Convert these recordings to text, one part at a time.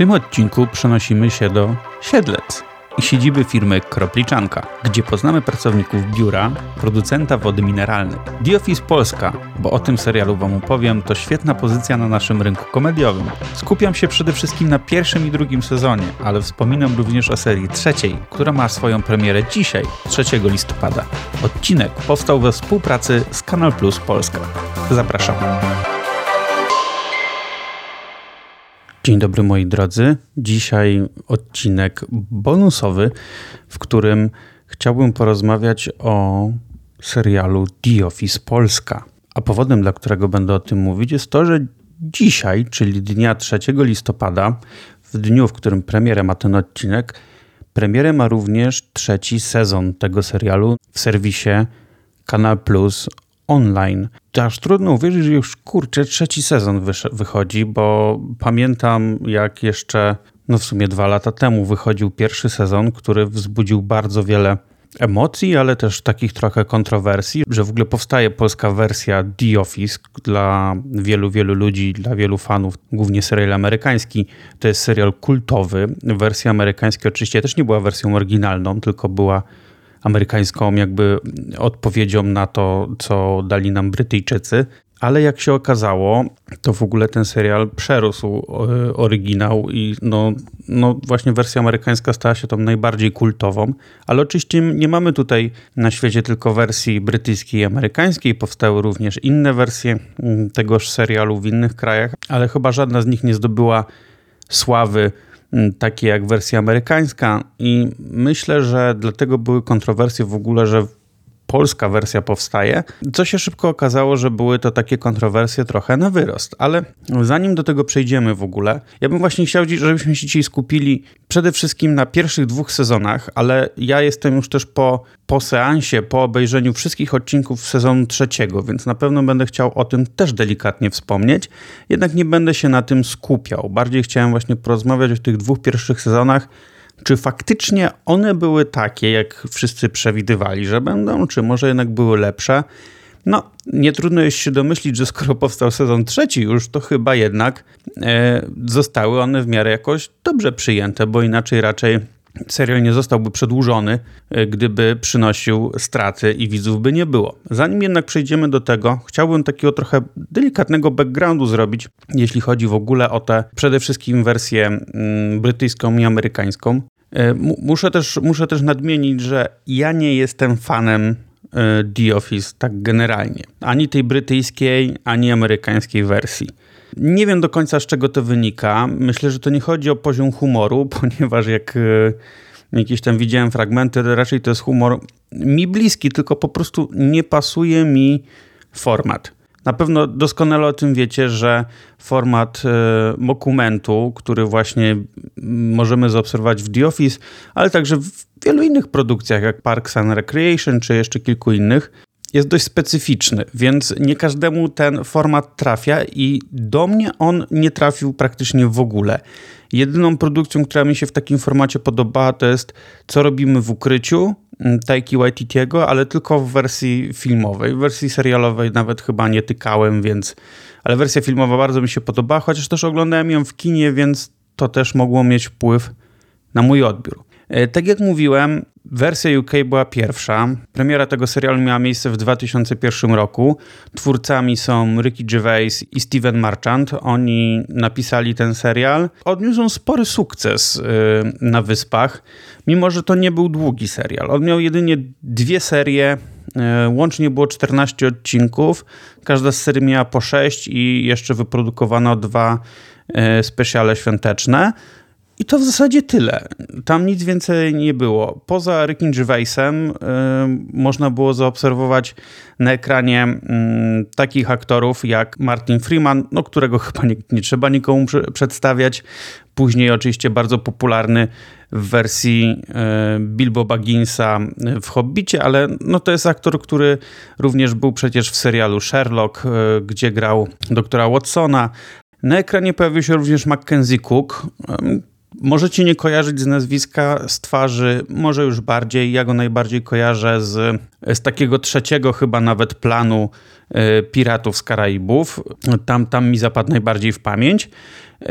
tym odcinku przenosimy się do Siedlec i siedziby firmy Kropliczanka, gdzie poznamy pracowników biura, producenta wody mineralnej. The Office Polska, bo o tym serialu wam opowiem, to świetna pozycja na naszym rynku komediowym. Skupiam się przede wszystkim na pierwszym i drugim sezonie, ale wspominam również o serii trzeciej, która ma swoją premierę dzisiaj, 3 listopada. Odcinek powstał we współpracy z Kanal Plus Polska. Zapraszam. Dzień dobry moi drodzy. Dzisiaj odcinek bonusowy, w którym chciałbym porozmawiać o serialu The Office Polska. A powodem, dla którego będę o tym mówić, jest to, że dzisiaj, czyli dnia 3 listopada, w dniu, w którym premierę ma ten odcinek, premierę ma również trzeci sezon tego serialu w serwisie Kanal Plus online. Aż trudno uwierzyć, że już kurczę, trzeci sezon wychodzi, bo pamiętam jak jeszcze, no w sumie dwa lata temu wychodził pierwszy sezon, który wzbudził bardzo wiele emocji, ale też takich trochę kontrowersji, że w ogóle powstaje polska wersja The Office dla wielu, wielu ludzi, dla wielu fanów, głównie serial amerykański. To jest serial kultowy. Wersja amerykańska oczywiście też nie była wersją oryginalną, tylko była amerykańską jakby odpowiedzią na to, co dali nam Brytyjczycy. Ale jak się okazało, to w ogóle ten serial przerósł e, oryginał i no, no właśnie wersja amerykańska stała się tą najbardziej kultową. Ale oczywiście nie mamy tutaj na świecie tylko wersji brytyjskiej i amerykańskiej. Powstały również inne wersje mm, tegoż serialu w innych krajach, ale chyba żadna z nich nie zdobyła sławy takie jak wersja amerykańska. I myślę, że dlatego były kontrowersje w ogóle, że polska wersja powstaje, co się szybko okazało, że były to takie kontrowersje trochę na wyrost. Ale zanim do tego przejdziemy w ogóle, ja bym właśnie chciał, żebyśmy się dzisiaj skupili przede wszystkim na pierwszych dwóch sezonach, ale ja jestem już też po, po seansie, po obejrzeniu wszystkich odcinków sezonu trzeciego, więc na pewno będę chciał o tym też delikatnie wspomnieć, jednak nie będę się na tym skupiał. Bardziej chciałem właśnie porozmawiać o tych dwóch pierwszych sezonach, czy faktycznie one były takie, jak wszyscy przewidywali, że będą, czy może jednak były lepsze? No, nie trudno jest się domyślić, że skoro powstał sezon trzeci już, to chyba jednak e, zostały one w miarę jakoś dobrze przyjęte, bo inaczej raczej serial nie zostałby przedłużony, e, gdyby przynosił straty i widzów by nie było. Zanim jednak przejdziemy do tego, chciałbym takiego trochę delikatnego backgroundu zrobić, jeśli chodzi w ogóle o tę przede wszystkim wersję mm, brytyjską i amerykańską. E, muszę też, muszę też nadmienić, że ja nie jestem fanem e, The Office tak generalnie. Ani tej brytyjskiej, ani amerykańskiej wersji. Nie wiem do końca z czego to wynika. Myślę, że to nie chodzi o poziom humoru, ponieważ jak e, jakieś tam widziałem fragmenty, raczej to jest humor mi bliski, tylko po prostu nie pasuje mi format. Na pewno doskonale o tym wiecie, że format e, dokumentu, który właśnie możemy zaobserwować w The Office, ale także w wielu innych produkcjach, jak Parks and Recreation, czy jeszcze kilku innych, jest dość specyficzny, więc nie każdemu ten format trafia i do mnie on nie trafił praktycznie w ogóle. Jedyną produkcją, która mi się w takim formacie podobała, to jest Co robimy w ukryciu mm, Taiki Waititiego, ale tylko w wersji filmowej. W wersji serialowej nawet chyba nie tykałem, więc... Ale wersja filmowa bardzo mi się podobała, chociaż też oglądałem ją w kinie, więc to też mogło mieć wpływ na mój odbiór. E, tak jak mówiłem, wersja UK była pierwsza. Premiera tego serialu miała miejsce w 2001 roku. Twórcami są Ricky Gervais i Steven Marchant. Oni napisali ten serial. Odniósł spory sukces e, na Wyspach, mimo że to nie był długi serial. On miał jedynie dwie serie, e, Łącznie było 14 odcinków. Każda z serii miała po 6 i jeszcze wyprodukowano dwa specjale świąteczne. I to w zasadzie tyle. Tam nic więcej nie było. Poza Rickiem Gervaisem y, można było zaobserwować na ekranie y, takich aktorów jak Martin Freeman, no, którego chyba nie, nie trzeba nikomu przedstawiać. Później oczywiście bardzo popularny w wersji y, Bilbo Bagginsa w Hobbicie, ale no, to jest aktor, który również był przecież w serialu Sherlock, y, gdzie grał doktora Watsona. Na ekranie pojawił się również Mackenzie Cook, możecie nie kojarzyć z nazwiska, z twarzy, może już bardziej. Ja go najbardziej kojarzę z, z takiego trzeciego chyba nawet planu y, Piratów z Karaibów. Tam, tam mi zapadł najbardziej w pamięć. Y,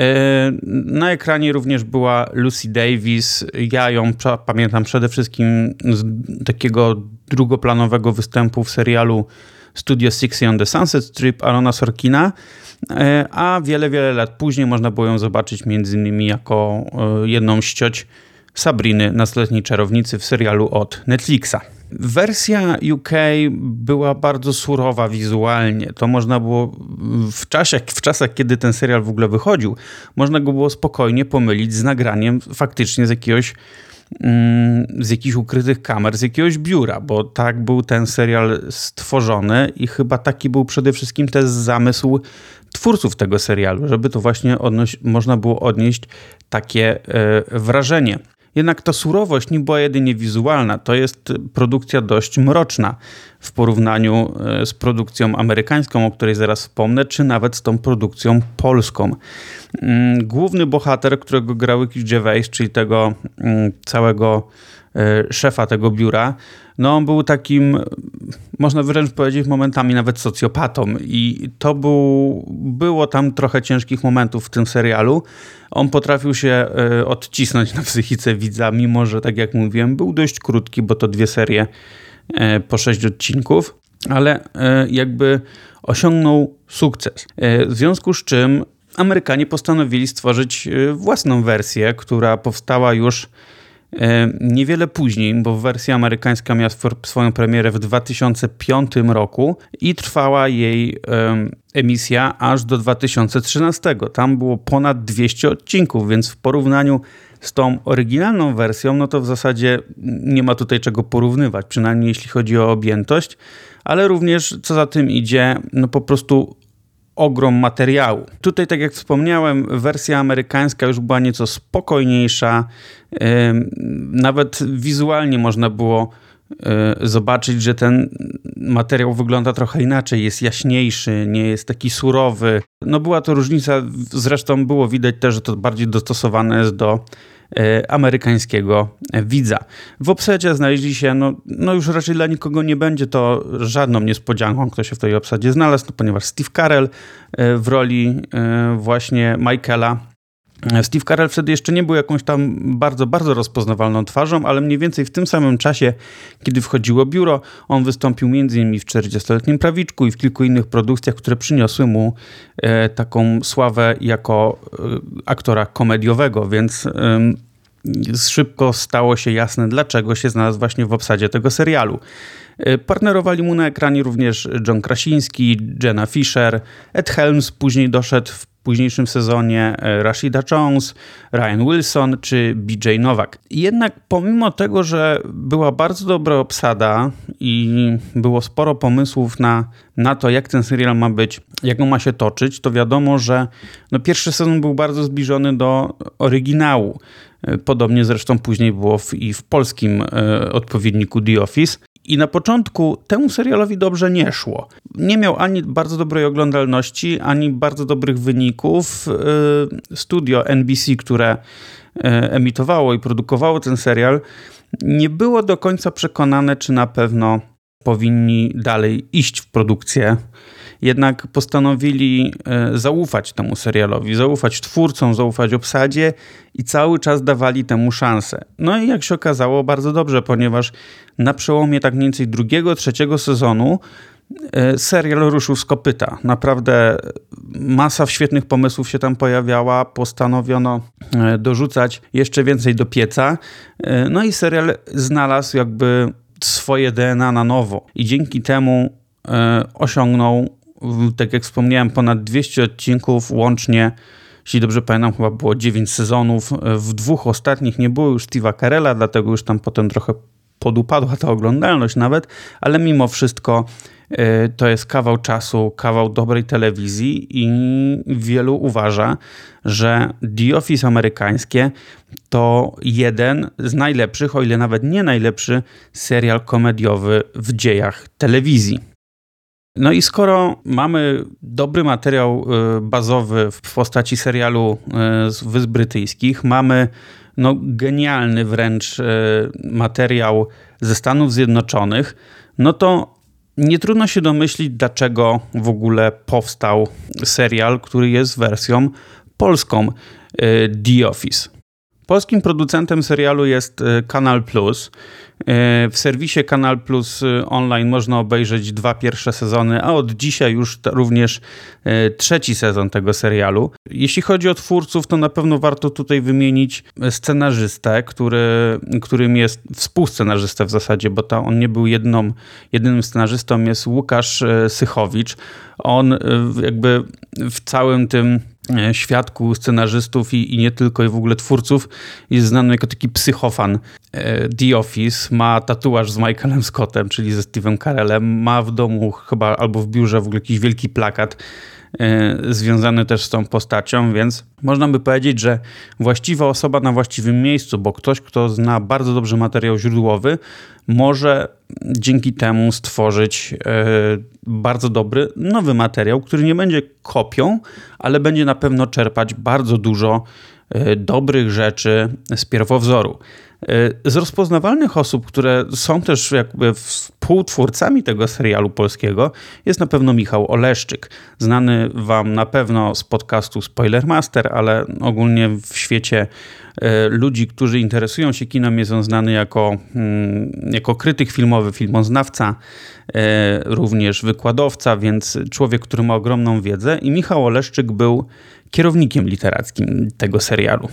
na ekranie również była Lucy Davis. Ja ją pamiętam przede wszystkim z takiego drugoplanowego występu w serialu Studio 60 on the Sunset Strip Arona Sorkina, e, a wiele, wiele lat później można było ją zobaczyć między innymi jako e, jedną z cioć Sabriny, nastoletniej czarownicy w serialu od Netflixa. Wersja UK była bardzo surowa wizualnie. To można było w, czasie, w czasach, kiedy ten serial w ogóle wychodził, można go było spokojnie pomylić z nagraniem faktycznie z jakiegoś z jakichś ukrytych kamer, z jakiegoś biura, bo tak był ten serial stworzony i chyba taki był przede wszystkim też zamysł twórców tego serialu, żeby to właśnie można było odnieść takie e, wrażenie. Jednak ta surowość nie była jedynie wizualna, to jest produkcja dość mroczna w porównaniu e, z produkcją amerykańską, o której zaraz wspomnę, czy nawet z tą produkcją polską. Mm, główny bohater, którego grał Ricky czyli tego mm, całego szefa tego biura, no on był takim, można wręcz powiedzieć, momentami nawet socjopatą i to był, było tam trochę ciężkich momentów w tym serialu. On potrafił się e, odcisnąć na psychice widza, mimo że, tak jak mówiłem, był dość krótki, bo to dwie serie e, po sześć odcinków, ale jakby osiągnął sukces. W związku z czym Amerykanie postanowili stworzyć e, własną wersję, która powstała już e, niewiele później, bo wersja amerykańska miała swoją premierę w 2005 roku i trwała jej emisja aż do 2013. Tam było ponad 200 odcinków, więc w porównaniu z tą oryginalną wersją, no to w zasadzie nie ma tutaj czego porównywać, przynajmniej jeśli chodzi o objętość, ale również co za tym idzie, no po prostu ogrom materiału. Tutaj, tak jak wspomniałem, wersja amerykańska już była nieco spokojniejsza. Nawet wizualnie można było e, zobaczyć, że ten materiał wygląda trochę inaczej, jest jaśniejszy, nie jest taki surowy. No była to różnica, zresztą było widać też, że to bardziej dostosowane jest do amerykańskiego widza. W obsadzie znaleźli się, no, no już raczej dla nikogo nie będzie to żadną niespodzianką, kto się w tej obsadzie znalazł, no, ponieważ Steve Carell e, w roli e, właśnie Michaela Steve Carell wtedy jeszcze nie był jakąś tam bardzo, bardzo rozpoznawalną twarzą, ale mniej więcej w tym samym czasie, kiedy wchodziło biuro, on wystąpił m.in. w 40-letnim prawiczku i w kilku innych produkcjach, które przyniosły mu e, taką sławę jako e, aktora komediowego, więc e, szybko stało się jasne, dlaczego się znalazł właśnie w obsadzie tego serialu. E, partnerowali mu na ekranie również John Krasiński, Jenna Fisher, Ed Helms później doszedł w późniejszym sezonie e, Rashida Jones, Ryan Wilson czy BJ Nowak. Jednak pomimo tego, że była bardzo dobra obsada i było sporo pomysłów na, na to, jak ten serial ma być, jak on ma się toczyć, to wiadomo, że no pierwszy sezon był bardzo zbliżony do oryginału. E, podobnie zresztą później było w, i w polskim odpowiedniku The Office. I na początku temu serialowi dobrze nie szło. Nie miał ani bardzo dobrej oglądalności, ani bardzo dobrych wyników. Y, studio NBC, które y, emitowało i produkowało ten serial, nie było do końca przekonane, czy na pewno powinni dalej iść w produkcję jednak postanowili e, zaufać temu serialowi, zaufać twórcom, zaufać obsadzie i cały czas dawali temu szansę. No i jak się okazało, bardzo dobrze, ponieważ na przełomie tak mniej więcej drugiego, trzeciego sezonu e, serial ruszył z kopyta. Naprawdę masa świetnych pomysłów się tam pojawiała. Postanowiono e, dorzucać jeszcze więcej do pieca. No i serial znalazł jakby swoje DNA na nowo i dzięki temu osiągnął tak jak wspomniałem, ponad 200 odcinków łącznie. Jeśli dobrze pamiętam, chyba było 9 sezonów. W dwóch ostatnich nie było już Steve'a Carella, dlatego już tam potem trochę podupadła ta oglądalność nawet, ale mimo wszystko e, to jest kawał czasu, kawał dobrej telewizji i wielu uważa, że The Office amerykańskie to jeden z najlepszych, o ile nawet nie najlepszy serial komediowy w dziejach telewizji. No i skoro mamy dobry materiał bazowy w postaci serialu z Wysp Brytyjskich, mamy no, genialny wręcz materiał ze Stanów Zjednoczonych, no to nie trudno się domyślić, dlaczego w ogóle powstał serial, który jest wersją polską The Office. Polskim producentem serialu jest y, Kanal Plus. W serwisie Kanal Plus y, Online można obejrzeć dwa pierwsze sezony, a od dzisiaj już również y, trzeci sezon tego serialu. Jeśli chodzi o twórców, to na pewno warto tutaj wymienić scenarzystę, który, którym jest współscenarzystę w zasadzie, bo to on nie był jedną, jedynym scenarzystą, jest Łukasz y, Sychowicz. On jakby w całym tym świadku scenarzystów i, i, nie tylko, i w ogóle twórców, jest znany jako taki psychofan e, The Office. Ma tatuaż z Michaelem Scottem, czyli ze Steve'em Carellem. Ma w domu chyba albo w biurze w ogóle jakiś wielki plakat e, związany też z tą postacią, więc można by powiedzieć, że właściwa osoba na właściwym miejscu, bo ktoś, kto zna bardzo dobrze materiał źródłowy, może dzięki temu stworzyć e, bardzo dobry, nowy materiał, który nie będzie kopią, ale będzie na pewno czerpać bardzo dużo e, dobrych rzeczy z pierwowzoru. E, z rozpoznawalnych osób, które są też jakby współtwórcami tego serialu polskiego, jest na pewno Michał Oleszczyk. Znany Wam na pewno z podcastu Spoilermaster, ale ogólnie w świecie e, ludzi, którzy interesują się kinem, jest on znany jako, mm, jako krytyk filmowy, filmoznawca, e, również wykładowca, więc człowiek, który ma ogromną wiedzę. I Michał Oleszczyk był kierownikiem literackim tego serialu.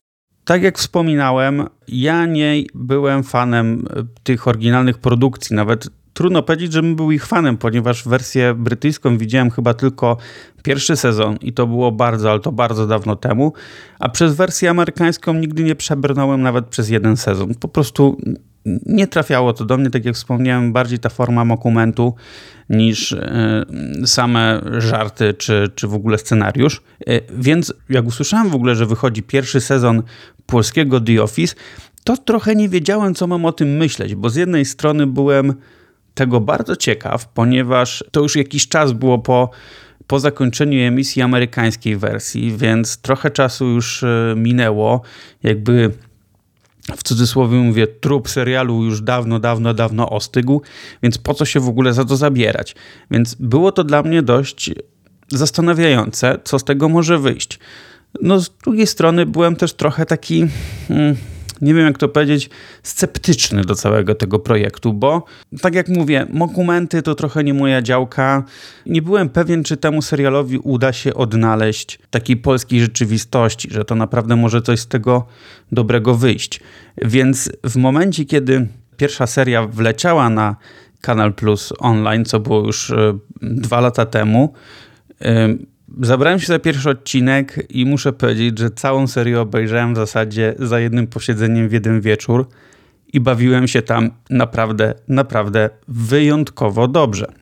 Tak jak wspominałem, ja nie byłem fanem e, tych oryginalnych produkcji, nawet trudno powiedzieć, żebym był ich fanem, ponieważ wersję brytyjską widziałem chyba tylko pierwszy sezon i to było bardzo, ale to bardzo dawno temu, a przez wersję amerykańską nigdy nie przebrnąłem nawet przez jeden sezon. Po prostu nie trafiało to do mnie, tak jak wspomniałem, bardziej ta forma dokumentu niż e, same żarty czy, czy w ogóle scenariusz. E, więc jak usłyszałem w ogóle, że wychodzi pierwszy sezon polskiego The Office, to trochę nie wiedziałem, co mam o tym myśleć, bo z jednej strony byłem tego bardzo ciekaw, ponieważ to już jakiś czas było po, po zakończeniu emisji amerykańskiej wersji, więc trochę czasu już e, minęło. Jakby w cudzysłowie mówię, trup serialu już dawno, dawno, dawno ostygł, więc po co się w ogóle za to zabierać? Więc było to dla mnie dość zastanawiające, co z tego może wyjść. No, z drugiej strony byłem też trochę taki. Hmm, nie wiem jak to powiedzieć, sceptyczny do całego tego projektu, bo tak jak mówię, dokumenty to trochę nie moja działka. Nie byłem pewien, czy temu serialowi uda się odnaleźć takiej polskiej rzeczywistości, że to naprawdę może coś z tego dobrego wyjść. Więc w momencie, kiedy pierwsza seria wleciała na Kanal Plus online, co było już e, dwa lata temu, e, Zabrałem się za pierwszy odcinek i muszę powiedzieć, że całą serię obejrzałem w zasadzie za jednym posiedzeniem w jeden wieczór i bawiłem się tam naprawdę, naprawdę wyjątkowo dobrze.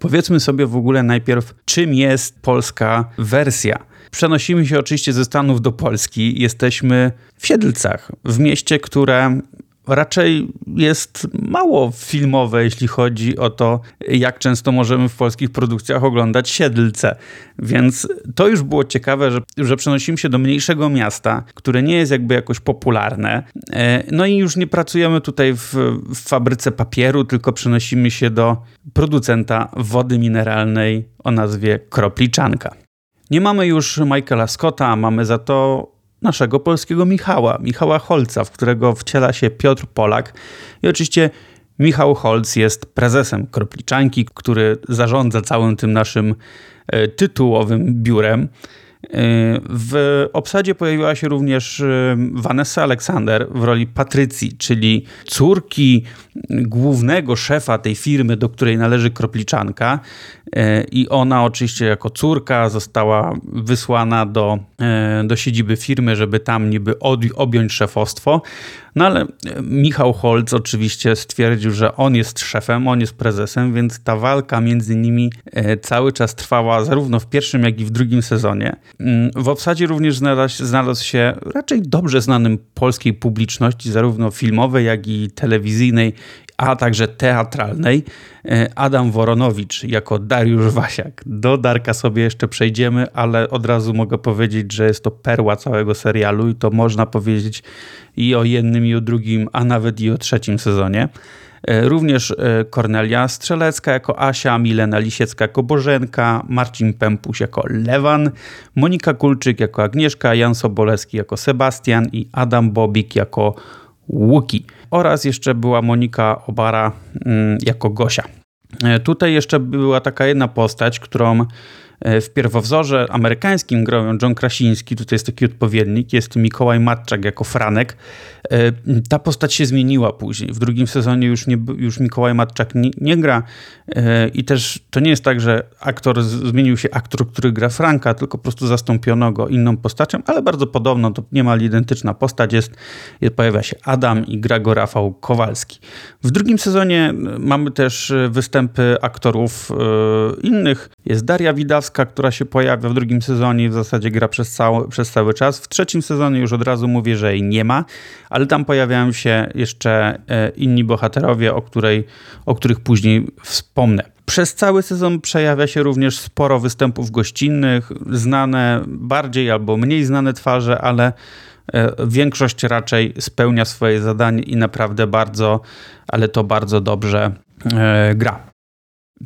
Powiedzmy sobie w ogóle najpierw, czym jest polska wersja. Przenosimy się oczywiście ze Stanów do Polski. Jesteśmy w Siedlcach, w mieście, które raczej jest mało filmowe, jeśli chodzi o to, jak często możemy w polskich produkcjach oglądać siedlce. Więc to już było ciekawe, że, że przenosimy się do mniejszego miasta, które nie jest jakby jakoś popularne. E, no i już nie pracujemy tutaj w, w fabryce papieru, tylko przenosimy się do producenta wody mineralnej o nazwie Kropliczanka. Nie mamy już Michaela Scotta, mamy za to naszego polskiego Michała, Michała Holca, w którego wciela się Piotr Polak. I oczywiście Michał Holc jest prezesem Kropliczanki, który zarządza całym tym naszym e, tytułowym biurem. W obsadzie pojawiła się również y, Vanessa Alexander w roli Patrycji, czyli córki głównego szefa tej firmy, do której należy Kropliczanka. Y, I ona oczywiście jako córka została wysłana do, y, do siedziby firmy, żeby tam niby objąć szefostwo. No ale Michał Holc oczywiście stwierdził, że on jest szefem, on jest prezesem, więc ta walka między nimi cały czas trwała zarówno w pierwszym, jak i w drugim sezonie. Mm, w obsadzie również znalazł, znalazł się raczej dobrze znanym polskiej publiczności, zarówno filmowej, jak i telewizyjnej a także teatralnej. E, Adam Woronowicz jako Dariusz Wasiak. Do Darka sobie jeszcze przejdziemy, ale od razu mogę powiedzieć, że jest to perła całego serialu i to można powiedzieć i o jednym, i o drugim, a nawet i o trzecim sezonie. E, również Kornelia Strzelecka jako Asia, Milena Lisiecka jako Bożenka, Marcin Pępuś jako Lewan, Monika Kulczyk jako Agnieszka, Jan Sobolewski jako Sebastian i Adam Bobik jako Łuki. Oraz jeszcze była Monika Obara mm, jako Gosia. E, tutaj jeszcze była taka jedna postać, którą w pierwowzorze amerykańskim grał John Krasiński, tutaj jest taki odpowiednik, jest Mikołaj Matczak jako Franek. E, ta postać się zmieniła później. W drugim sezonie już, nie, już Mikołaj Matczak nie, nie gra e, i też to nie jest tak, że aktor, zmienił się aktor, który gra Franka, tylko po prostu zastąpiono go inną postacią, ale bardzo podobną, to niemal identyczna postać jest, pojawia się Adam i gra go Rafał Kowalski. W drugim sezonie mamy też występy aktorów innych. Jest Daria Widawska, która się pojawia w drugim sezonie w zasadzie gra przez cały, przez cały czas. W trzecim sezonie już od razu mówię, że jej nie ma, ale tam pojawiają się jeszcze e, inni bohaterowie, o, której, o których później wspomnę. Przez cały sezon przejawia się również sporo występów gościnnych, znane bardziej albo mniej znane twarze, ale e, większość raczej spełnia swoje zadanie i naprawdę bardzo, ale to bardzo dobrze e, gra.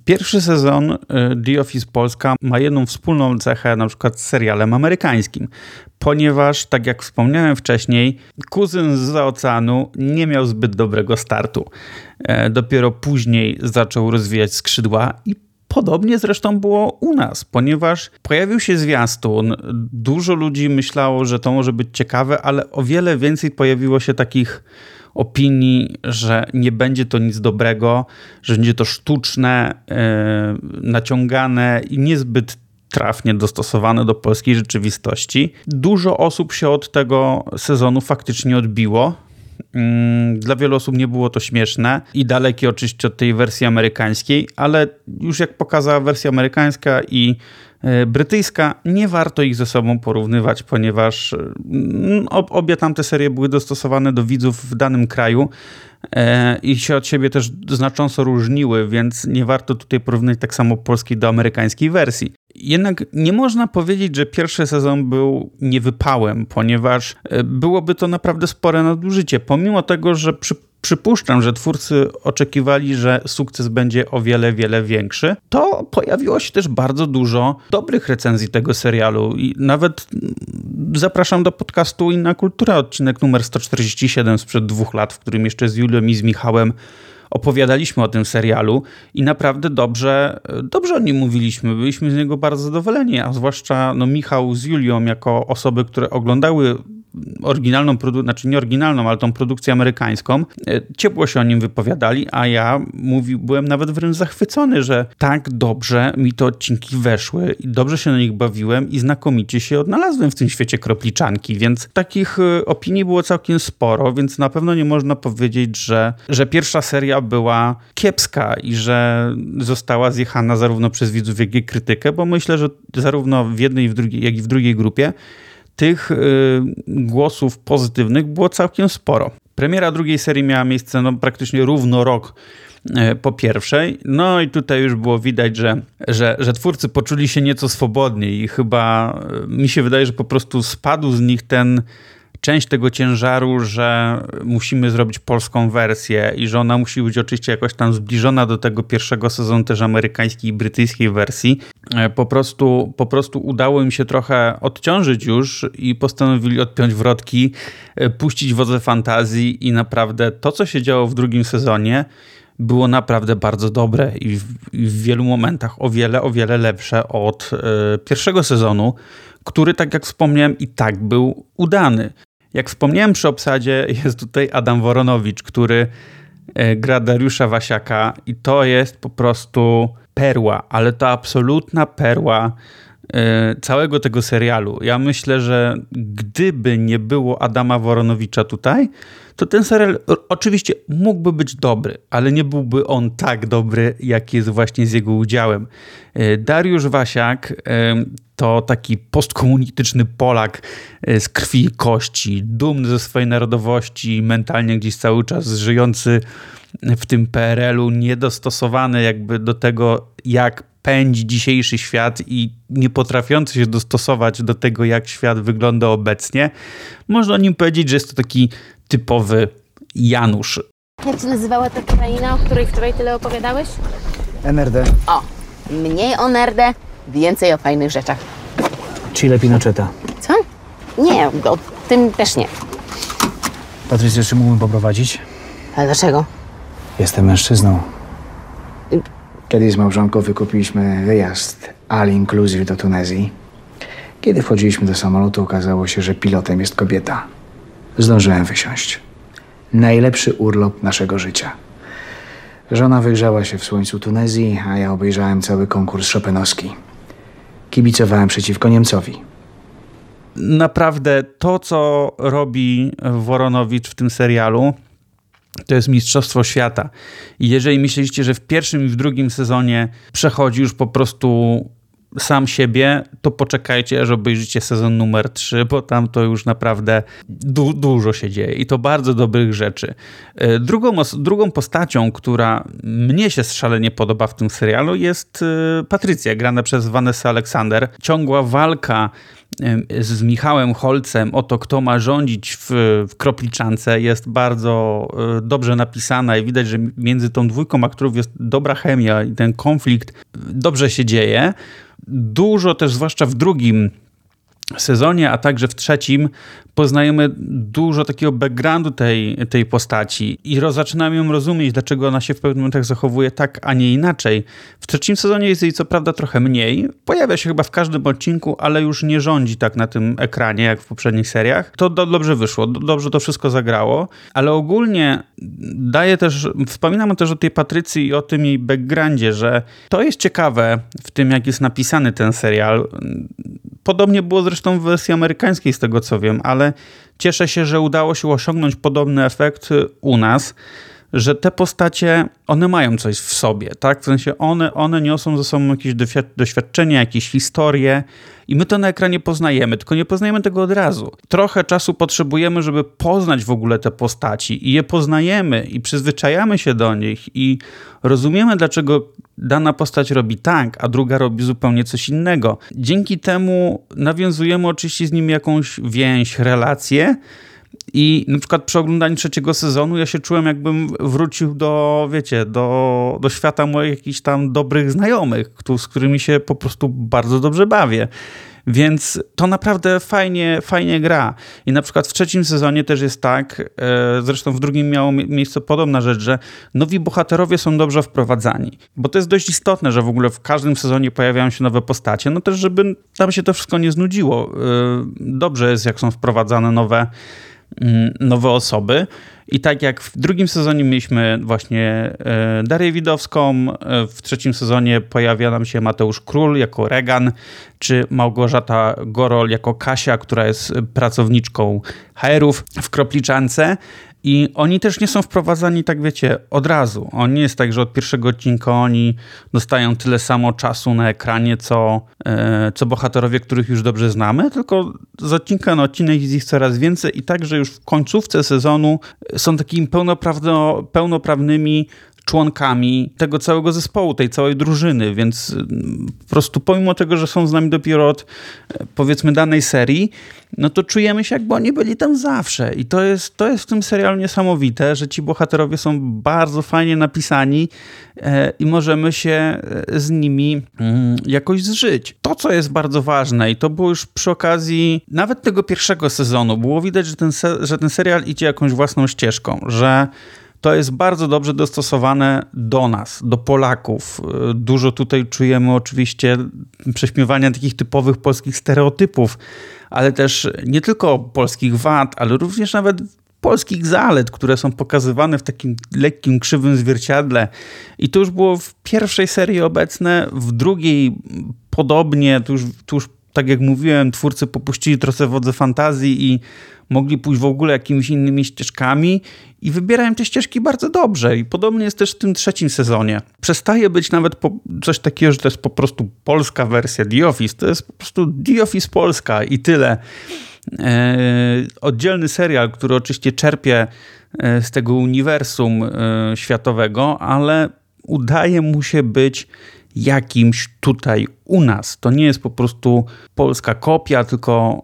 Pierwszy sezon y, The Office Polska ma jedną wspólną cechę na przykład z serialem amerykańskim, ponieważ, tak jak wspomniałem wcześniej, kuzyn z oceanu nie miał zbyt dobrego startu. E, dopiero później zaczął rozwijać skrzydła i Podobnie zresztą było u nas, ponieważ pojawił się zwiastun. Dużo ludzi myślało, że to może być ciekawe, ale o wiele więcej pojawiło się takich opinii, że nie będzie to nic dobrego, że będzie to sztuczne, yy, naciągane i niezbyt trafnie dostosowane do polskiej rzeczywistości. Dużo osób się od tego sezonu faktycznie odbiło. Mm, dla wielu osób nie było to śmieszne i dalekie oczywiście od tej wersji amerykańskiej, ale już jak pokazała wersja amerykańska i E, brytyjska. Nie warto ich ze sobą porównywać, ponieważ mm, obie tamte serie były dostosowane do widzów w danym kraju i się od siebie też znacząco różniły, więc nie warto tutaj porównać tak samo polskiej do amerykańskiej wersji. Jednak nie można powiedzieć, że pierwszy sezon był niewypałem, ponieważ e, byłoby to naprawdę spore nadużycie. Pomimo tego, że przy przypuszczam, że twórcy oczekiwali, że sukces będzie o wiele, wiele większy, to pojawiło się też bardzo dużo dobrych recenzji tego serialu i nawet zapraszam do podcastu Inna Kultura, odcinek numer 147 sprzed dwóch lat, w którym jeszcze z Julią i z Michałem opowiadaliśmy o tym serialu i naprawdę dobrze, dobrze o nim mówiliśmy. Byliśmy z niego bardzo zadowoleni, a zwłaszcza no, Michał z Julią jako osoby, które oglądały oryginalną znaczy nie oryginalną, ale tą produkcję amerykańską, e, ciepło się o nim wypowiadali, a ja mówi, byłem nawet wręcz zachwycony, że tak dobrze mi te odcinki weszły i dobrze się na nich bawiłem i znakomicie się odnalazłem w tym świecie kropliczanki, więc takich e, opinii było całkiem sporo, więc na pewno nie można powiedzieć, że, że pierwsza seria była kiepska i że została zjechana zarówno przez widzów, jak i krytykę, bo myślę, że zarówno w jednej, jak i w drugiej grupie tych y, głosów pozytywnych było całkiem sporo. Premiera drugiej serii miała miejsce no, praktycznie równo rok y, po pierwszej. No i tutaj już było widać, że, że, że twórcy poczuli się nieco swobodniej i chyba y, mi się wydaje, że po prostu spadł z nich ten część tego ciężaru, że musimy zrobić polską wersję i że ona musi być oczywiście jakoś tam zbliżona do tego pierwszego sezonu też amerykańskiej i brytyjskiej wersji. E, po prostu, po prostu udało im się trochę odciążyć już i postanowili odpiąć wrotki, e, puścić wodze fantazji i naprawdę to, co się działo w drugim sezonie, było naprawdę bardzo dobre i w, i w, wielu momentach o wiele, o wiele lepsze od y, pierwszego sezonu, który, tak jak wspomniałem, i tak był udany. Jak wspomniałem przy obsadzie, jest tutaj Adam Woronowicz, który e, gra Dariusza Wasiaka i to jest po prostu perła, ale to absolutna perła całego tego serialu. Ja myślę, że gdyby nie było Adama Woronowicza tutaj, to ten serial oczywiście mógłby być dobry, ale nie byłby on tak dobry, jak jest właśnie z jego udziałem. E, Dariusz Wasiak to taki postkomunistyczny Polak z krwi i kości, dumny ze swojej narodowości, mentalnie gdzieś cały czas żyjący w tym PRL-u, niedostosowany jakby do tego, jak pędzi dzisiejszy świat i nie potrafiący się dostosować do tego, jak świat wygląda obecnie. Można o nim powiedzieć, że jest to taki typowy Janusz. Jak się nazywała ta kraina, o której wczoraj tyle opowiadałeś? NRD. O, mniej o nerdę, więcej o fajnych rzeczach. Chile Pinocheta. Co? Nie, o tym też nie. Patrycję, czy mógłbym poprowadzić? Ale dlaczego? Jestem mężczyzną. Kiedyś z małżonką wykupiliśmy wyjazd all inclusive do Tunezji. Kiedy wchodziliśmy do samolotu, okazało się, że pilotem jest kobieta. Zdążyłem wysiąść. Najlepszy urlop naszego życia. Żona wygrzała się w słońcu Tunezji, a ja obejrzałem cały konkurs Chopinowski. Kibicowałem przeciwko Niemcowi. Naprawdę to, co robi Woronowicz w tym serialu, to jest Mistrzostwo Świata. I jeżeli myśleliście, że w pierwszym i w drugim sezonie przechodzi już po prostu sam siebie, to poczekajcie, aż obejrzycie sezon numer 3, bo tam to już naprawdę du dużo się dzieje i to bardzo dobrych rzeczy. E, drugą, drugą postacią, która mnie się szalenie podoba w tym serialu jest e, Patrycja, grana przez Vanessa Alexander. Ciągła walka z Michałem Holcem o to, kto ma rządzić w, w Kropliczance jest bardzo e, dobrze napisana i widać, że między tą dwójką aktorów jest dobra chemia i ten konflikt dobrze się dzieje. Dużo też, zwłaszcza w drugim sezonie, a także w trzecim poznajemy dużo takiego backgroundu tej, tej postaci i zaczynamy ją rozumieć, dlaczego ona się w pewnych momentach zachowuje tak, a nie inaczej. W trzecim sezonie jest jej co prawda trochę mniej, pojawia się chyba w każdym odcinku, ale już nie rządzi tak na tym ekranie, jak w poprzednich seriach. To do, dobrze wyszło, do, dobrze to wszystko zagrało, ale ogólnie daje też, wspominamy też o tej Patrycji i o tym jej backgroundzie, że to jest ciekawe w tym, jak jest napisany ten serial. Podobnie było zresztą w wersji amerykańskiej, z tego co wiem, ale cieszę się, że udało się osiągnąć podobny efekt u nas, że te postacie, one mają coś w sobie, tak? W sensie one, one niosą ze sobą jakieś doświadczenia, jakieś historie i my to na ekranie poznajemy, tylko nie poznajemy tego od razu. Trochę czasu potrzebujemy, żeby poznać w ogóle te postaci i je poznajemy i przyzwyczajamy się do nich i rozumiemy, dlaczego dana postać robi tak, a druga robi zupełnie coś innego. Dzięki temu nawiązujemy oczywiście z nimi jakąś więź, relację. I na przykład przy oglądaniu trzeciego sezonu ja się czułem, jakbym wrócił do, wiecie, do, do świata moich jakichś tam dobrych znajomych, z którymi się po prostu bardzo dobrze bawię. Więc to naprawdę fajnie, fajnie gra. I na przykład w trzecim sezonie też jest tak, e, zresztą w drugim miało miejsce podobna rzecz, że nowi bohaterowie są dobrze wprowadzani. Bo to jest dość istotne, że w ogóle w każdym sezonie pojawiają się nowe postacie. No też, żeby tam się to wszystko nie znudziło. E, dobrze jest, jak są wprowadzane nowe nowe osoby. I tak jak w drugim sezonie mieliśmy właśnie e, Darię Widowską, e, w trzecim sezonie pojawia nam się Mateusz Król jako Regan, czy Małgorzata Gorol jako Kasia, która jest pracowniczką HR-ów w Kropliczance. I oni też nie są wprowadzani, tak wiecie, od razu. On nie jest tak, że od pierwszego odcinka oni dostają tyle samo czasu na ekranie, co, e, co bohaterowie, których już dobrze znamy, tylko z odcinka na odcinek jest ich coraz więcej i także już w końcówce sezonu są takimi pełnoprawno, pełnoprawnymi członkami tego całego zespołu, tej całej drużyny, więc mm, po prostu pomimo tego, że są z nami dopiero od e, powiedzmy danej serii, no to czujemy się jakby oni byli tam zawsze i to jest, to jest w tym serialu niesamowite, że ci bohaterowie są bardzo fajnie napisani e, i możemy się e, z nimi mm, jakoś zżyć. To, co jest bardzo ważne i to było już przy okazji nawet tego pierwszego sezonu, było widać, że ten, że ten serial idzie jakąś własną ścieżką, że to jest bardzo dobrze dostosowane do nas, do Polaków. Dużo tutaj czujemy oczywiście prześmiewania takich typowych polskich stereotypów, ale też nie tylko polskich wad, ale również nawet polskich zalet, które są pokazywane w takim lekkim, krzywym zwierciadle. I to już było w pierwszej serii obecne, w drugiej podobnie, to już tak jak mówiłem, twórcy popuścili trochę wodze fantazji i mogli pójść w ogóle jakimiś innymi ścieżkami i wybierają te ścieżki bardzo dobrze. I podobnie jest też w tym trzecim sezonie. Przestaje być nawet coś takiego, że to jest po prostu polska wersja The Office. To jest po prostu The Office Polska i tyle. E, oddzielny serial, który oczywiście czerpie e, z tego uniwersum e, światowego, ale udaje mu się być jakimś tutaj u nas. To nie jest po prostu polska kopia, tylko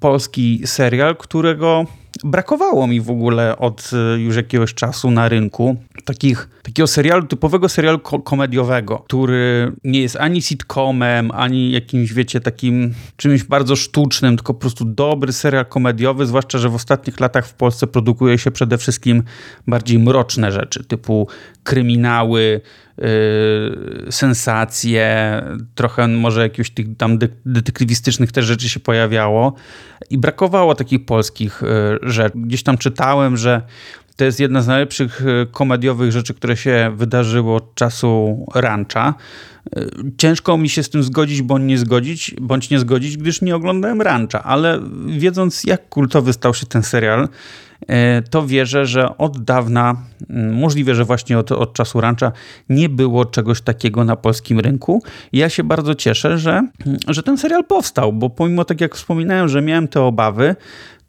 polski serial, którego brakowało mi w ogóle od y, już jakiegoś czasu na rynku takich, takiego serialu, typowego serialu ko komediowego, który nie jest ani sitcomem, ani jakimś, wiecie, takim czymś bardzo sztucznym, tylko po prostu dobry serial komediowy, zwłaszcza, że w ostatnich latach w Polsce produkuje się przede wszystkim bardziej mroczne rzeczy, typu kryminały, sensacje, trochę może jakichś tych tam detektywistycznych też rzeczy się pojawiało i brakowało takich polskich yy, rzeczy. Gdzieś tam czytałem, że to jest jedna z najlepszych yy, komediowych rzeczy, które się wydarzyło od czasu rancha. Ciężko mi się z tym zgodzić, bądź nie zgodzić, bądź nie zgodzić, gdyż nie oglądałem rancha, ale wiedząc jak kultowy stał się ten serial, to wierzę, że od dawna, mm, możliwe, że właśnie od, od czasu rancha, nie było czegoś takiego na polskim rynku. Ja się bardzo cieszę, że, mm, że ten serial powstał, bo pomimo tak jak wspominałem, że miałem te obawy,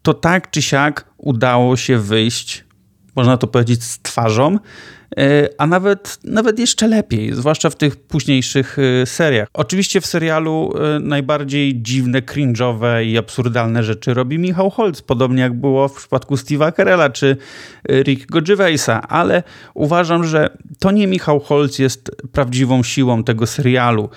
to tak czy siak udało się wyjść, można to powiedzieć, z twarzą E, a nawet, nawet jeszcze lepiej, zwłaszcza w tych późniejszych e, seriach. Oczywiście w serialu e, najbardziej dziwne, cringe'owe i absurdalne rzeczy robi Michał Holz, podobnie jak było w przypadku Steve'a Carella czy Rickiego Gervaisa, ale uważam, że to nie Michał Holz jest prawdziwą siłą tego serialu.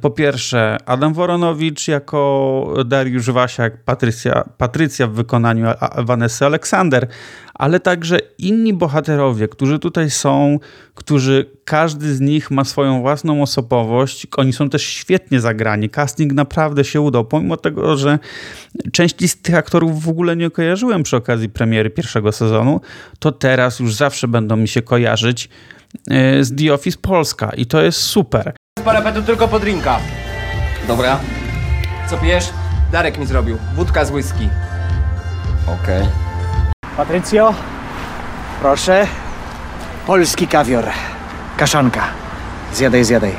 Po pierwsze, Adam Woronowicz jako Dariusz Wasiak, Patrycja, Patrycja w wykonaniu Vanessa Aleksander, ale także inni bohaterowie, którzy tutaj są, którzy każdy z nich ma swoją własną osobowość. Oni są też świetnie zagrani. Casting naprawdę się udał, pomimo tego, że części z tych aktorów w ogóle nie kojarzyłem przy okazji premiery pierwszego sezonu, to teraz już zawsze będą mi się kojarzyć e, z The Office Polska i to jest super. Z parapetu tylko po drinka. Dobra, Co pijesz? Darek mi zrobił. Wódka z whisky. okej. Patrycjo, proszę. Polski kawior. Kaszanka. Zjadaj, zjadaj.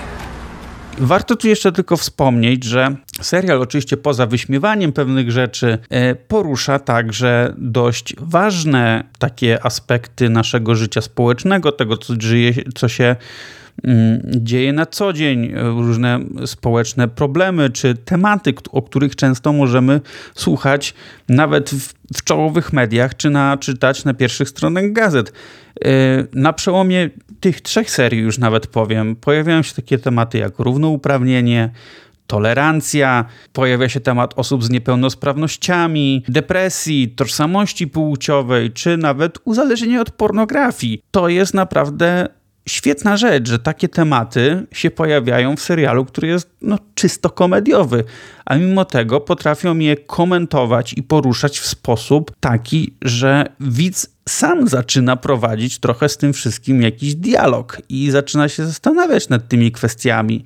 Warto tu jeszcze tylko wspomnieć, że serial, oczywiście poza wyśmiewaniem pewnych rzeczy, e, porusza także dość ważne takie aspekty naszego życia społecznego, tego, co, żyje, co się dzieje na co dzień, różne społeczne problemy czy tematy, o których często możemy słuchać nawet w, w czołowych mediach czy na, czytać na pierwszych stronach gazet. E, na przełomie tych trzech serii już nawet powiem, pojawiają się takie tematy jak równouprawnienie, tolerancja, pojawia się temat osób z niepełnosprawnościami, depresji, tożsamości płciowej, czy nawet uzależnienia od pornografii. To jest naprawdę świetna rzecz, że takie tematy się pojawiają w serialu, który jest no, czysto komediowy, a mimo tego potrafią je komentować i poruszać w sposób taki, że widz sam zaczyna prowadzić trochę z tym wszystkim jakiś dialog i zaczyna się zastanawiać nad tymi kwestiami.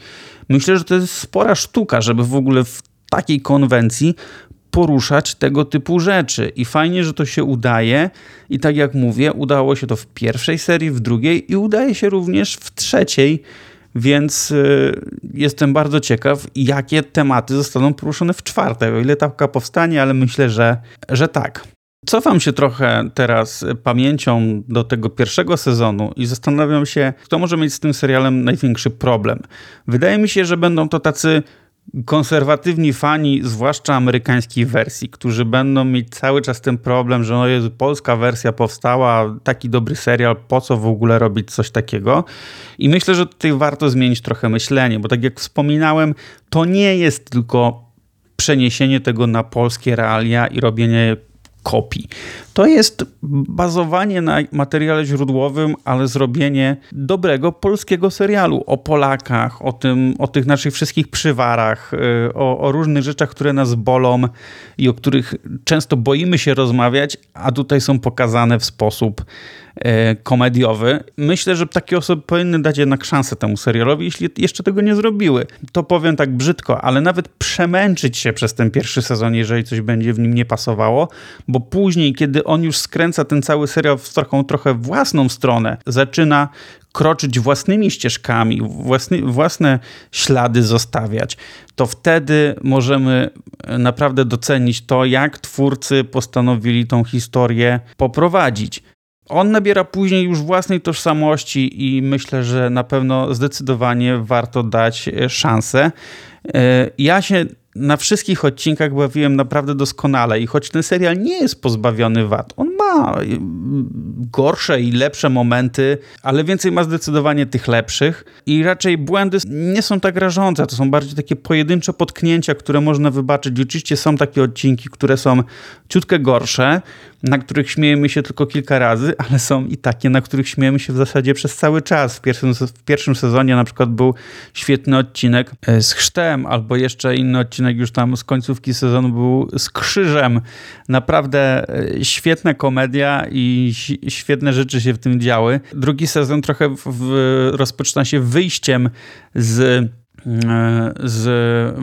Myślę, że to jest spora sztuka, żeby w ogóle w takiej konwencji poruszać tego typu rzeczy. I fajnie, że to się udaje. I tak jak mówię, udało się to w pierwszej serii, w drugiej i udaje się również w trzeciej. Więc y, jestem bardzo ciekaw, jakie tematy zostaną poruszone w czwartej. O ile taka powstanie, ale myślę, że, że tak. Cofam się trochę teraz pamięcią do tego pierwszego sezonu i zastanawiam się, kto może mieć z tym serialem największy problem. Wydaje mi się, że będą to tacy konserwatywni fani, zwłaszcza amerykańskiej wersji, którzy będą mieć cały czas ten problem, że no jest polska wersja powstała, taki dobry serial, po co w ogóle robić coś takiego? I myślę, że tutaj warto zmienić trochę myślenie, bo tak jak wspominałem, to nie jest tylko przeniesienie tego na polskie realia i robienie kopii. To jest bazowanie na materiale źródłowym, ale zrobienie dobrego polskiego serialu o Polakach, o, tym, o tych naszych wszystkich przywarach, y, o, o różnych rzeczach, które nas bolą i o których często boimy się rozmawiać, a tutaj są pokazane w sposób komediowy. Myślę, że takie osoby powinny dać jednak szansę temu serialowi, jeśli jeszcze tego nie zrobiły. To powiem tak brzydko, ale nawet przemęczyć się przez ten pierwszy sezon, jeżeli coś będzie w nim nie pasowało, bo później, kiedy on już skręca ten cały serial w taką trochę własną stronę, zaczyna kroczyć własnymi ścieżkami, własny, własne ślady zostawiać, to wtedy możemy naprawdę docenić to, jak twórcy postanowili tą historię poprowadzić. On nabiera później już własnej tożsamości i myślę, że na pewno zdecydowanie warto dać e, szansę. E, ja się na wszystkich odcinkach bawiłem naprawdę doskonale i choć ten serial nie jest pozbawiony wad, on ma y, gorsze i lepsze momenty, ale więcej ma zdecydowanie tych lepszych i raczej błędy nie są tak rażące, to są bardziej takie pojedyncze potknięcia, które można wybaczyć. Oczywiście są takie odcinki, które są ciutkę gorsze, na których śmiejemy się tylko kilka razy, ale są i takie, na których śmiejemy się w zasadzie przez cały czas. W pierwszym, w pierwszym sezonie na przykład był świetny odcinek e, z chrztem, albo jeszcze inny odcinek już tam z końcówki sezonu był z krzyżem. Naprawdę e, świetna komedia i świetne rzeczy się w tym działy. Drugi sezon trochę w, rozpoczyna się wyjściem z z,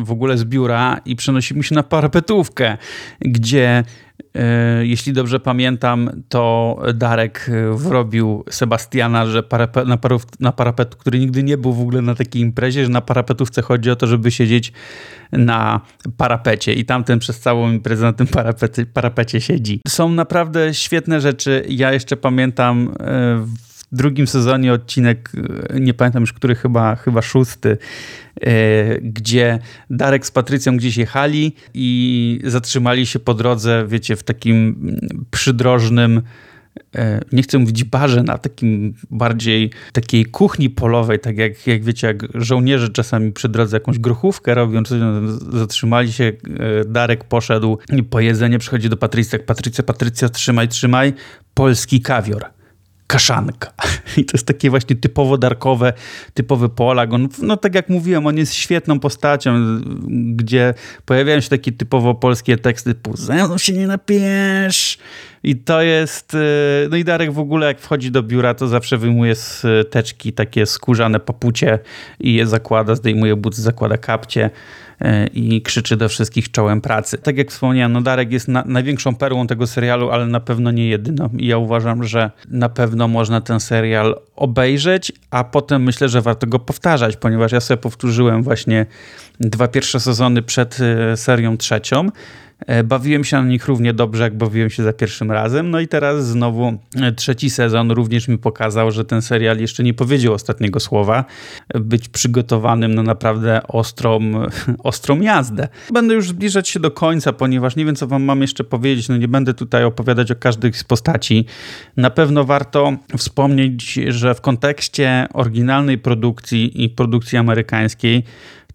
w ogóle z biura i przenosimy się na parapetówkę, gdzie E, jeśli dobrze pamiętam, to Darek wrobił Sebastiana, że parape, na, parów, na parapetu, który nigdy nie był w ogóle na takiej imprezie, że na parapetówce chodzi o to, żeby siedzieć na parapecie i tamten przez całą imprezę na tym parapecie, parapecie siedzi. Są naprawdę świetne rzeczy. Ja jeszcze pamiętam e, w drugim sezonie odcinek, e, nie pamiętam już który, chyba, chyba szósty, e, gdzie Darek z Patrycją gdzieś jechali i zatrzymali się po drodze, wiecie, w takim przydrożnym e, nie chcę mówić barze, na takim bardziej takiej kuchni polowej, tak jak, jak wiecie, jak żołnierze czasami przy drodze jakąś grochówkę robią, zatrzymali się, Darek poszedł po jedzenie przychodzi do Patrycji, tak Patrycja, Patrycja, trzymaj, trzymaj, polski kawior kaszanka. I to jest takie właśnie typowo darkowe, typowy Polak. On, no tak jak mówiłem, on jest świetną postacią, gdzie pojawiają się takie typowo polskie teksty typu ze mną się nie napijesz. I to jest, y, no i Darek w ogóle jak wchodzi do biura, to zawsze wyjmuje z teczki takie skórzane papucie i je zakłada, zdejmuje buty, zakłada kapcie. E, i krzyczy do wszystkich czołem pracy. Tak jak wspomniałem, no Darek jest na, największą perłą tego serialu, ale na pewno nie jedyną. I ja uważam, że na pewno można ten serial obejrzeć, a potem myślę, że warto go powtarzać, ponieważ ja sobie powtórzyłem właśnie dwa pierwsze sezony przed e, serią trzecią. E, bawiłem się na nich równie dobrze, jak bawiłem się za pierwszym razem. No i teraz znowu e, trzeci sezon również mi pokazał, że ten serial jeszcze nie powiedział ostatniego słowa. Być przygotowanym na naprawdę ostrą, ostrą jazdę. Będę już zbliżać się do końca, ponieważ nie wiem, co wam mam jeszcze powiedzieć. No nie będę tutaj opowiadać o każdej z postaci. Na pewno warto wspomnieć, że w kontekście oryginalnej produkcji i produkcji amerykańskiej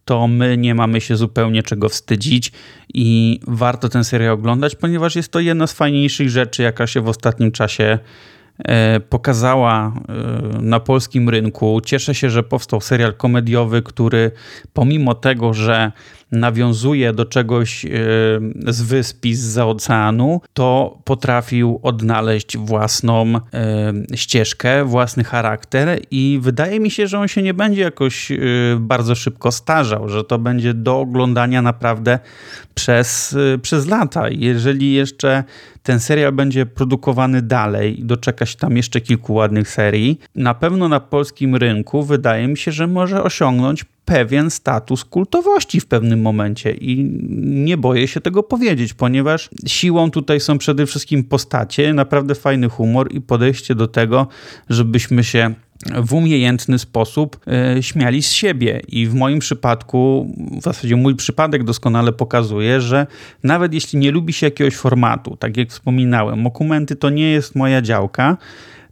to my nie mamy się zupełnie czego wstydzić i warto ten serial oglądać, ponieważ jest to jedna z fajniejszych rzeczy, jaka się w ostatnim czasie e, pokazała e, na polskim rynku. Cieszę się, że powstał serial komediowy, który pomimo tego, że nawiązuje do czegoś e, z wyspi, z oceanu, to potrafił odnaleźć własną e, ścieżkę, własny charakter i wydaje mi się, że on się nie będzie jakoś e, bardzo szybko starzał, że to będzie do oglądania naprawdę przez, przez lata. Jeżeli jeszcze ten serial będzie produkowany dalej i doczeka się tam jeszcze kilku ładnych serii, na pewno na polskim rynku wydaje mi się, że może osiągnąć pewien status kultowości w pewnym momencie i nie boję się tego powiedzieć, ponieważ siłą tutaj są przede wszystkim postacie, naprawdę fajny humor i podejście do tego, żebyśmy się w umiejętny sposób e, śmiali z siebie. I w moim przypadku, w zasadzie mój przypadek doskonale pokazuje, że nawet jeśli nie lubi się jakiegoś formatu, tak jak wspominałem, dokumenty to nie jest moja działka,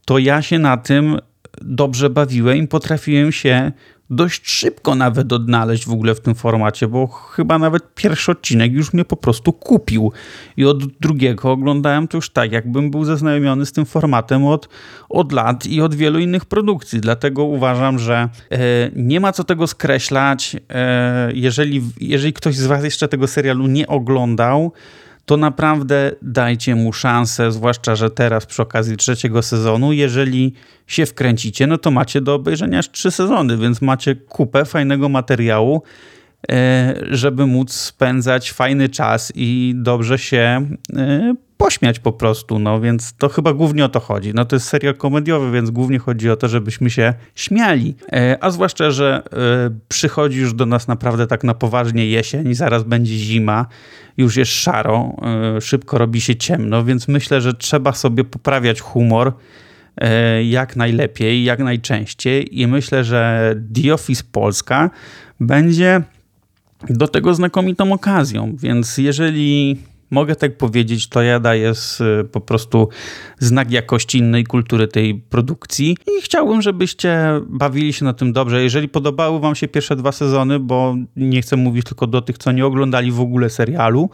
to ja się na tym dobrze bawiłem i potrafiłem się dość szybko nawet odnaleźć w ogóle w tym formacie, bo chyba nawet pierwszy odcinek już mnie po prostu kupił. I od drugiego oglądałem to już tak, jakbym był zaznajomiony z tym formatem od, od lat i od wielu innych produkcji. Dlatego uważam, że e, nie ma co tego skreślać. E, jeżeli, jeżeli ktoś z Was jeszcze tego serialu nie oglądał, to naprawdę dajcie mu szansę, zwłaszcza, że teraz przy okazji trzeciego sezonu, jeżeli się wkręcicie, no to macie do obejrzenia aż trzy sezony, więc macie kupę fajnego materiału, e, żeby móc spędzać fajny czas i dobrze się e, pośmiać po prostu, no więc to chyba głównie o to chodzi. No to jest serial komediowy, więc głównie chodzi o to, żebyśmy się śmiali. E, a zwłaszcza, że przychodzi już do nas naprawdę tak na poważnie jesień i zaraz będzie zima, już jest szaro, szybko robi się ciemno, więc myślę, że trzeba sobie poprawiać humor jak najlepiej, jak najczęściej i myślę, że The Office Polska będzie do tego znakomitą okazją. Więc jeżeli mogę tak powiedzieć, to ja daję z, po prostu znak jakości innej kultury tej produkcji i chciałbym, żebyście bawili się na tym dobrze. Jeżeli podobały wam się pierwsze dwa sezony, bo nie chcę mówić tylko do tych, co nie oglądali w ogóle serialu,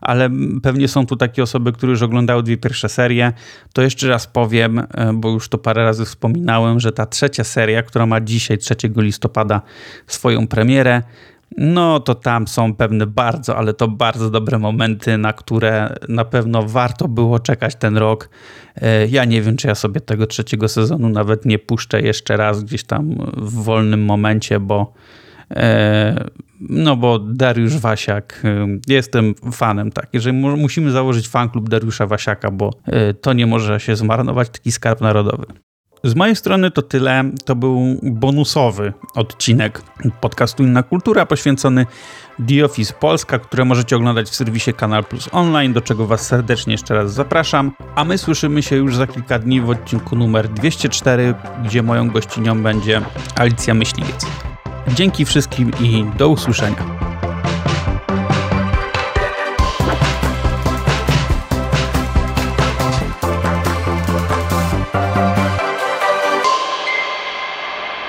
ale pewnie są tu takie osoby, które już oglądały dwie pierwsze serie, to jeszcze raz powiem, e, bo już to parę razy wspominałem, że ta trzecia seria, która ma dzisiaj 3 listopada swoją premierę, no to tam są pewne bardzo, ale to bardzo dobre momenty, na które na pewno warto było czekać ten rok. E, ja nie wiem, czy ja sobie tego trzeciego sezonu nawet nie puszczę jeszcze raz gdzieś tam w wolnym momencie, bo e, no bo Dariusz Wasiak, e, jestem fanem, tak. Jeżeli musimy założyć fanklub Dariusza Wasiaka, bo to nie może się zmarnować, taki skarb narodowy. Z mojej strony to tyle. To był bonusowy odcinek podcastu Inna Kultura poświęcony The Office Polska, które możecie oglądać w serwisie Kanal Plus Online, do czego Was serdecznie jeszcze raz zapraszam. A my słyszymy się już za kilka dni w odcinku numer 204, gdzie moją gościnią będzie Alicja Myśliwiec. Dzięki wszystkim i do usłyszenia.